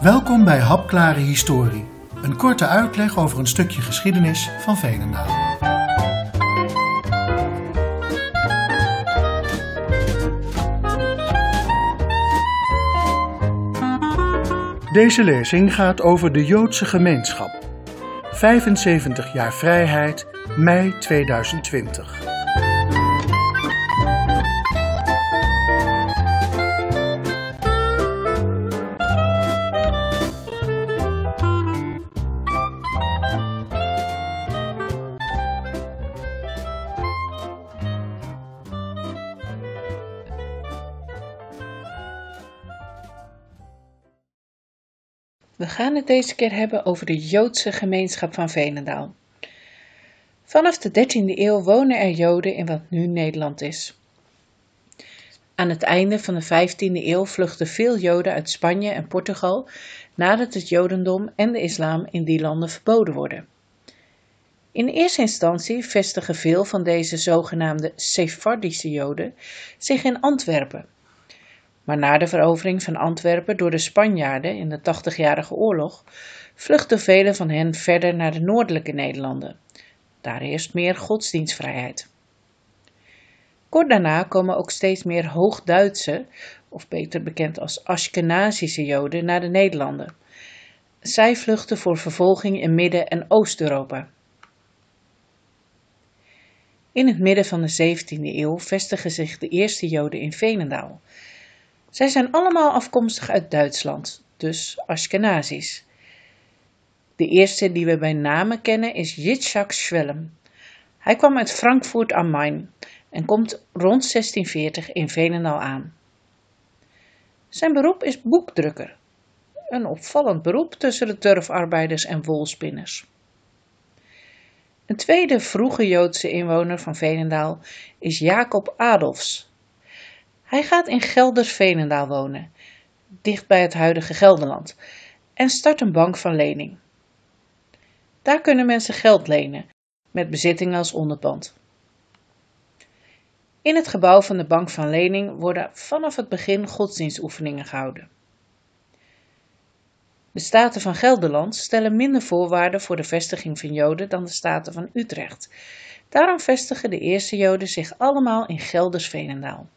Welkom bij Hapklare Historie, een korte uitleg over een stukje geschiedenis van Veenendaal. Deze lezing gaat over de Joodse gemeenschap. 75 jaar vrijheid, mei 2020. We gaan het deze keer hebben over de Joodse gemeenschap van Veenendaal. Vanaf de 13e eeuw wonen er Joden in wat nu Nederland is. Aan het einde van de 15e eeuw vluchtten veel Joden uit Spanje en Portugal nadat het Jodendom en de islam in die landen verboden worden. In eerste instantie vestigen veel van deze zogenaamde Sephardische Joden zich in Antwerpen maar na de verovering van Antwerpen door de Spanjaarden in de Tachtigjarige Oorlog vluchtten velen van hen verder naar de noordelijke Nederlanden. Daar heerst meer godsdienstvrijheid. Kort daarna komen ook steeds meer Hoogduitse, of beter bekend als Ashkenazische Joden, naar de Nederlanden. Zij vluchten voor vervolging in Midden- en Oost-Europa. In het midden van de 17e eeuw vestigen zich de eerste Joden in Veenendaal. Zij zijn allemaal afkomstig uit Duitsland, dus Ashkenazis. De eerste die we bij name kennen is Yitzhak Schwellem. Hij kwam uit Frankfurt am Main en komt rond 1640 in Veenendaal aan. Zijn beroep is boekdrukker, een opvallend beroep tussen de turfarbeiders en wolspinners. Een tweede vroege Joodse inwoner van Veenendaal is Jacob Adolfs, hij gaat in Gelders-Veenendaal wonen, dicht bij het huidige Gelderland, en start een bank van lening. Daar kunnen mensen geld lenen, met bezittingen als onderpand. In het gebouw van de Bank van Lening worden vanaf het begin godsdienstoefeningen gehouden. De Staten van Gelderland stellen minder voorwaarden voor de vestiging van Joden dan de Staten van Utrecht. Daarom vestigen de eerste Joden zich allemaal in Gelders-Veenendaal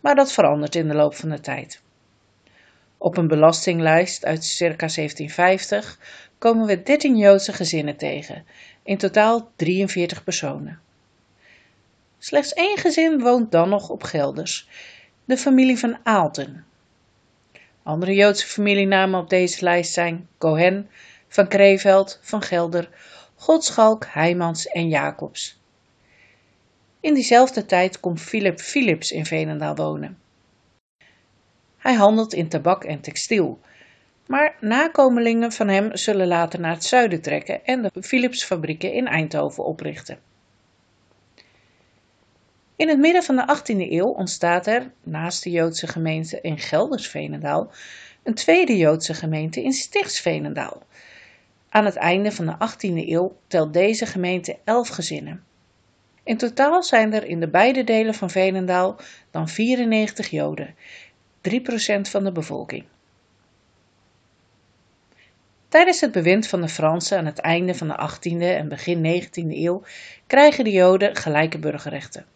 maar dat verandert in de loop van de tijd. Op een belastinglijst uit circa 1750 komen we 13 Joodse gezinnen tegen, in totaal 43 personen. Slechts één gezin woont dan nog op Gelders, de familie van Aalten. Andere Joodse familienamen op deze lijst zijn Cohen, Van Kreeveld, Van Gelder, Godschalk, Heijmans en Jacobs. In diezelfde tijd komt Philip Philips in Veenendaal wonen. Hij handelt in tabak en textiel, maar nakomelingen van hem zullen later naar het zuiden trekken en de Philips-fabrieken in Eindhoven oprichten. In het midden van de 18e eeuw ontstaat er, naast de Joodse gemeente in Gelders-Veenendaal, een tweede Joodse gemeente in Stichtsveenendaal. Aan het einde van de 18e eeuw telt deze gemeente elf gezinnen. In totaal zijn er in de beide delen van Veenendaal dan 94 Joden, 3% van de bevolking. Tijdens het bewind van de Fransen aan het einde van de 18e en begin 19e eeuw krijgen de Joden gelijke burgerrechten.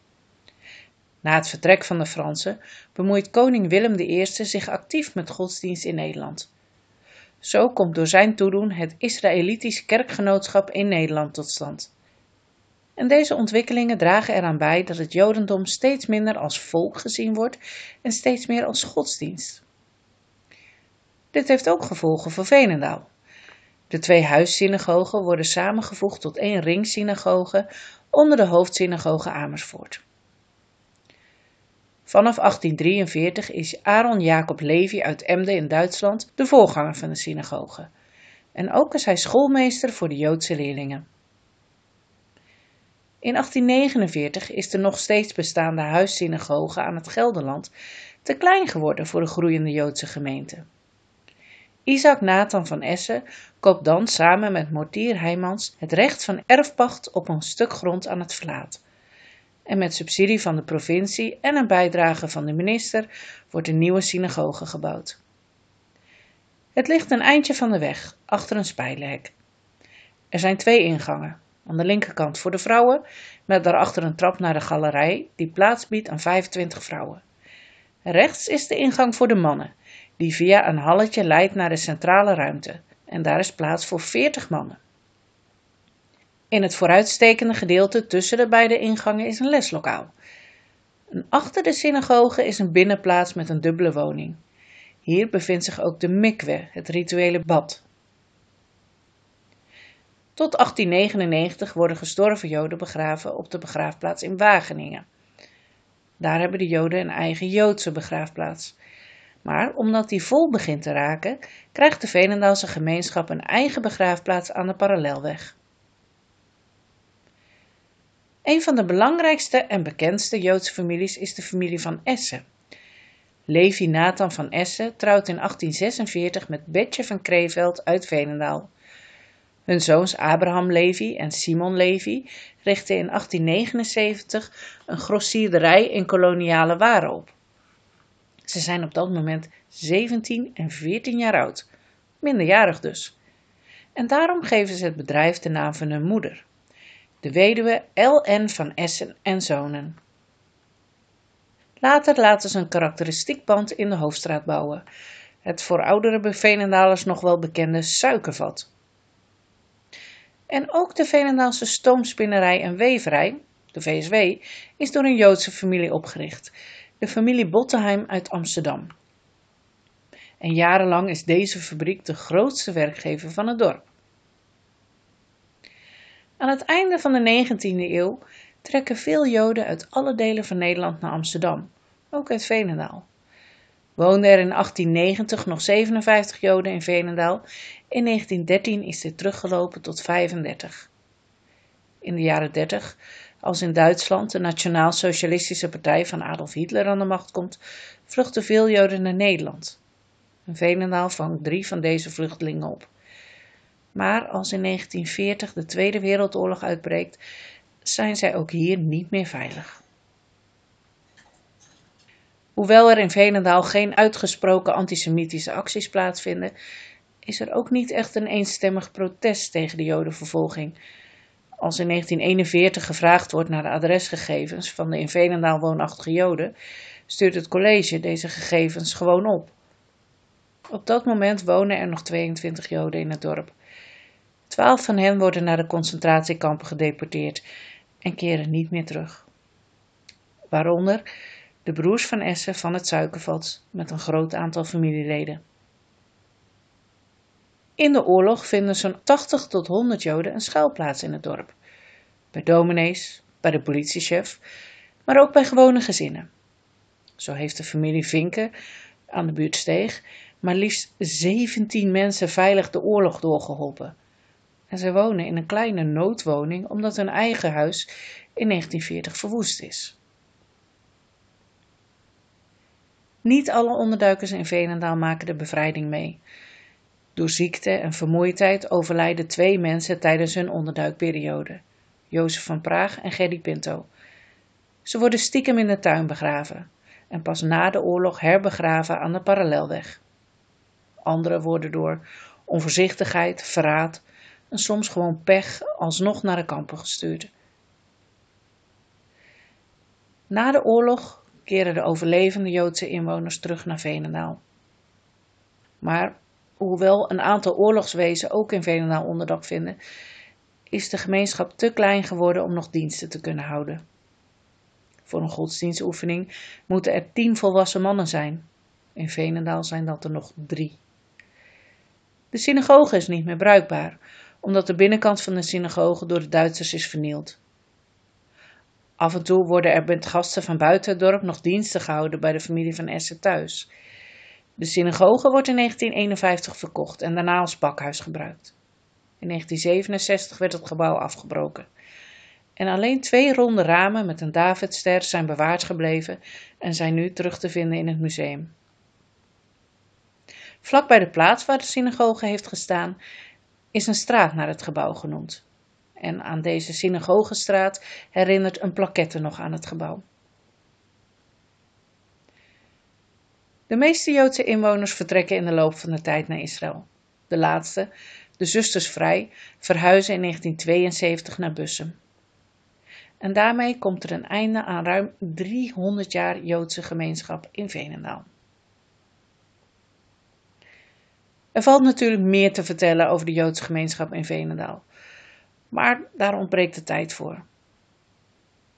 Na het vertrek van de Fransen bemoeit koning Willem I zich actief met godsdienst in Nederland. Zo komt door zijn toedoen het Israëlitisch kerkgenootschap in Nederland tot stand. En deze ontwikkelingen dragen eraan bij dat het Jodendom steeds minder als volk gezien wordt en steeds meer als godsdienst. Dit heeft ook gevolgen voor Venendaal. De twee huissynagogen worden samengevoegd tot één ringsynagoge onder de hoofdsynagoge Amersfoort. Vanaf 1843 is Aaron Jacob Levi uit Emden in Duitsland de voorganger van de synagoge. En ook is hij schoolmeester voor de Joodse leerlingen. In 1849 is de nog steeds bestaande huissynagoge aan het Gelderland te klein geworden voor de groeiende Joodse gemeente. Isaac Nathan van Essen koopt dan samen met Mortier Heijmans het recht van erfpacht op een stuk grond aan het Vlaat. En met subsidie van de provincie en een bijdrage van de minister wordt een nieuwe synagoge gebouwd. Het ligt een eindje van de weg, achter een spijlenhek. Er zijn twee ingangen. Aan de linkerkant voor de vrouwen, met daarachter een trap naar de galerij die plaats biedt aan 25 vrouwen. Rechts is de ingang voor de mannen, die via een halletje leidt naar de centrale ruimte, en daar is plaats voor 40 mannen. In het vooruitstekende gedeelte tussen de beide ingangen is een leslokaal. En achter de synagoge is een binnenplaats met een dubbele woning. Hier bevindt zich ook de mikwe, het rituele bad. Tot 1899 worden gestorven Joden begraven op de begraafplaats in Wageningen. Daar hebben de Joden een eigen Joodse begraafplaats. Maar omdat die vol begint te raken, krijgt de Venendaalse gemeenschap een eigen begraafplaats aan de parallelweg. Een van de belangrijkste en bekendste Joodse families is de familie van Essen. Levi Nathan van Essen trouwt in 1846 met Betje van Kreeveld uit Venendaal. Hun zoons Abraham Levi en Simon Levi richtten in 1879 een grossierderij in koloniale waren op. Ze zijn op dat moment 17 en 14 jaar oud, minderjarig dus. En daarom geven ze het bedrijf de naam van hun moeder, de weduwe L.N. van Essen en Zonen. Later laten ze een karakteristiek pand in de hoofdstraat bouwen, het voor oudere Veenendalers nog wel bekende suikervat. En ook de Veenendaalse stoomspinnerij en weverij, de VSW, is door een Joodse familie opgericht, de familie Bottenheim uit Amsterdam. En jarenlang is deze fabriek de grootste werkgever van het dorp. Aan het einde van de 19e eeuw trekken veel Joden uit alle delen van Nederland naar Amsterdam, ook uit Veenendaal. Woonden er in 1890 nog 57 Joden in Veenendaal, in 1913 is dit teruggelopen tot 35. In de jaren 30, als in Duitsland de Nationaal-Socialistische Partij van Adolf Hitler aan de macht komt, vluchten veel Joden naar Nederland. Veenendaal vangt drie van deze vluchtelingen op. Maar als in 1940 de Tweede Wereldoorlog uitbreekt, zijn zij ook hier niet meer veilig. Hoewel er in Veenendaal geen uitgesproken antisemitische acties plaatsvinden, is er ook niet echt een eenstemmig protest tegen de jodenvervolging. Als in 1941 gevraagd wordt naar de adresgegevens van de in Veenendaal woonachtige joden, stuurt het college deze gegevens gewoon op. Op dat moment wonen er nog 22 joden in het dorp. Twaalf van hen worden naar de concentratiekampen gedeporteerd en keren niet meer terug. Waaronder de broers van Essen van het Suikervat met een groot aantal familieleden. In de oorlog vinden zo'n 80 tot 100 Joden een schuilplaats in het dorp. Bij dominees, bij de politiechef, maar ook bij gewone gezinnen. Zo heeft de familie Vinken aan de buurtsteeg maar liefst 17 mensen veilig de oorlog doorgeholpen. En zij wonen in een kleine noodwoning omdat hun eigen huis in 1940 verwoest is. Niet alle onderduikers in Veenendaal maken de bevrijding mee. Door ziekte en vermoeidheid overlijden twee mensen tijdens hun onderduikperiode: Jozef van Praag en Gerry Pinto. Ze worden stiekem in de tuin begraven en pas na de oorlog herbegraven aan de parallelweg. Anderen worden door onvoorzichtigheid, verraad en soms gewoon pech alsnog naar de kampen gestuurd. Na de oorlog keren de overlevende Joodse inwoners terug naar Venendaal. Maar hoewel een aantal oorlogswezen ook in Venendaal onderdak vinden, is de gemeenschap te klein geworden om nog diensten te kunnen houden. Voor een godsdienstoefening moeten er tien volwassen mannen zijn. In Venendaal zijn dat er nog drie. De synagoge is niet meer bruikbaar, omdat de binnenkant van de synagoge door de Duitsers is vernield. Af en toe worden er met gasten van buiten het dorp nog diensten gehouden bij de familie van Essen thuis. De synagoge wordt in 1951 verkocht en daarna als bakhuis gebruikt. In 1967 werd het gebouw afgebroken. En alleen twee ronde ramen met een Davidster zijn bewaard gebleven en zijn nu terug te vinden in het museum. Vlak bij de plaats waar de synagoge heeft gestaan, is een straat naar het gebouw genoemd. En aan deze synagogestraat herinnert een plaquette nog aan het gebouw. De meeste Joodse inwoners vertrekken in de loop van de tijd naar Israël. De laatste, de zusters Vrij, verhuizen in 1972 naar Bussum. En daarmee komt er een einde aan ruim 300 jaar Joodse gemeenschap in Veenendaal. Er valt natuurlijk meer te vertellen over de Joodse gemeenschap in Veenendaal, maar daar ontbreekt de tijd voor.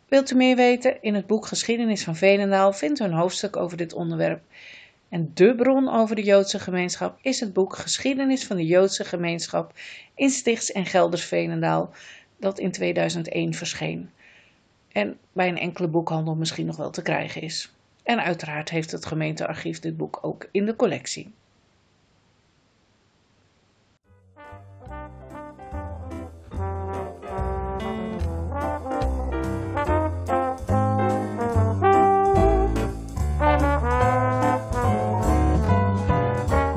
Wilt u meer weten? In het boek Geschiedenis van Veenendaal vindt u een hoofdstuk over dit onderwerp. En de bron over de Joodse gemeenschap is het boek Geschiedenis van de Joodse gemeenschap in Stichts en Gelders Veenendaal, dat in 2001 verscheen. En bij een enkele boekhandel misschien nog wel te krijgen is. En uiteraard heeft het gemeentearchief dit boek ook in de collectie.